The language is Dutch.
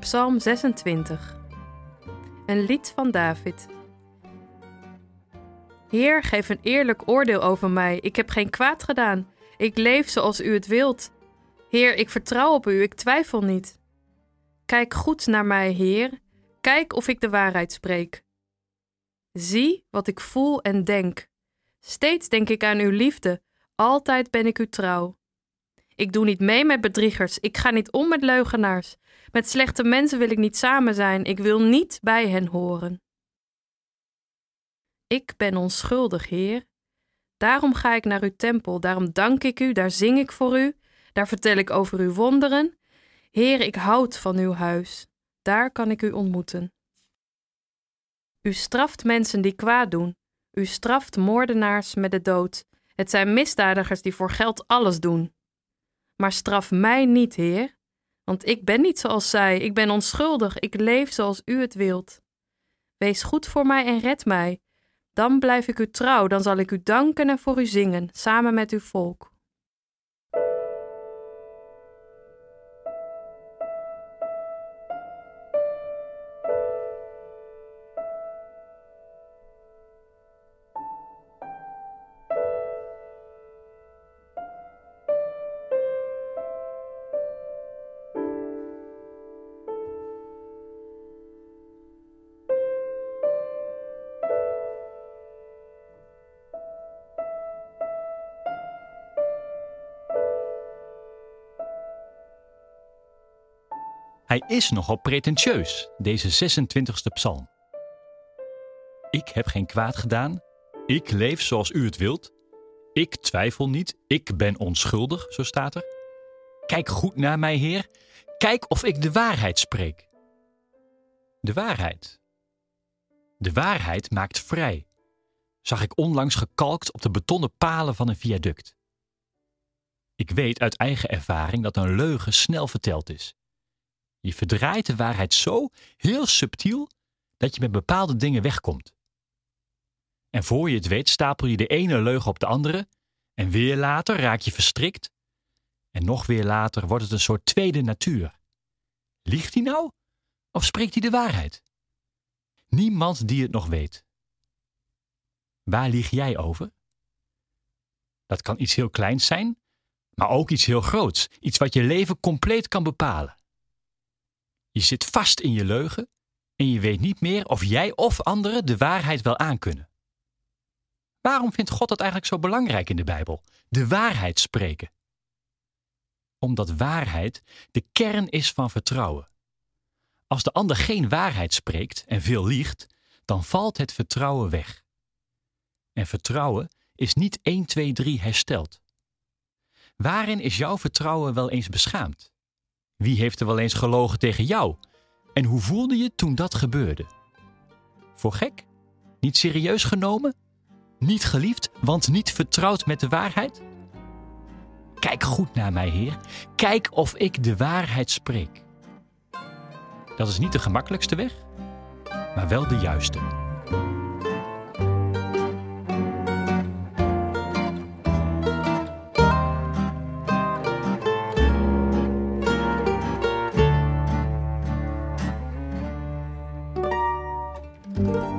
Psalm 26. Een lied van David. Heer, geef een eerlijk oordeel over mij. Ik heb geen kwaad gedaan. Ik leef zoals u het wilt. Heer, ik vertrouw op u, ik twijfel niet. Kijk goed naar mij, Heer. Kijk of ik de waarheid spreek. Zie wat ik voel en denk. Steeds denk ik aan uw liefde. Altijd ben ik u trouw. Ik doe niet mee met bedriegers. Ik ga niet om met leugenaars. Met slechte mensen wil ik niet samen zijn. Ik wil niet bij hen horen. Ik ben onschuldig, Heer. Daarom ga ik naar uw tempel. Daarom dank ik u. Daar zing ik voor u. Daar vertel ik over uw wonderen. Heer, ik houd van uw huis. Daar kan ik u ontmoeten. U straft mensen die kwaad doen. U straft moordenaars met de dood. Het zijn misdadigers die voor geld alles doen. Maar straf mij niet, Heer, want ik ben niet zoals zij. Ik ben onschuldig. Ik leef zoals u het wilt. Wees goed voor mij en red mij. Dan blijf ik u trouw. Dan zal ik u danken en voor u zingen, samen met uw volk. Hij is nogal pretentieus, deze 26e psalm. Ik heb geen kwaad gedaan. Ik leef zoals u het wilt. Ik twijfel niet. Ik ben onschuldig, zo staat er. Kijk goed naar mij, Heer. Kijk of ik de waarheid spreek. De waarheid. De waarheid maakt vrij, zag ik onlangs gekalkt op de betonnen palen van een viaduct. Ik weet uit eigen ervaring dat een leugen snel verteld is. Je verdraait de waarheid zo heel subtiel dat je met bepaalde dingen wegkomt. En voor je het weet stapel je de ene leugen op de andere en weer later raak je verstrikt en nog weer later wordt het een soort tweede natuur. Liegt hij nou of spreekt hij de waarheid? Niemand die het nog weet. Waar lieg jij over? Dat kan iets heel kleins zijn, maar ook iets heel groots, iets wat je leven compleet kan bepalen. Je zit vast in je leugen en je weet niet meer of jij of anderen de waarheid wel aankunnen. Waarom vindt God dat eigenlijk zo belangrijk in de Bijbel? De waarheid spreken. Omdat waarheid de kern is van vertrouwen. Als de ander geen waarheid spreekt en veel liegt, dan valt het vertrouwen weg. En vertrouwen is niet 1, 2, 3 hersteld. Waarin is jouw vertrouwen wel eens beschaamd? Wie heeft er wel eens gelogen tegen jou? En hoe voelde je toen dat gebeurde? Voor gek? Niet serieus genomen? Niet geliefd, want niet vertrouwd met de waarheid? Kijk goed naar mij, Heer. Kijk of ik de waarheid spreek. Dat is niet de gemakkelijkste weg, maar wel de juiste. Bye.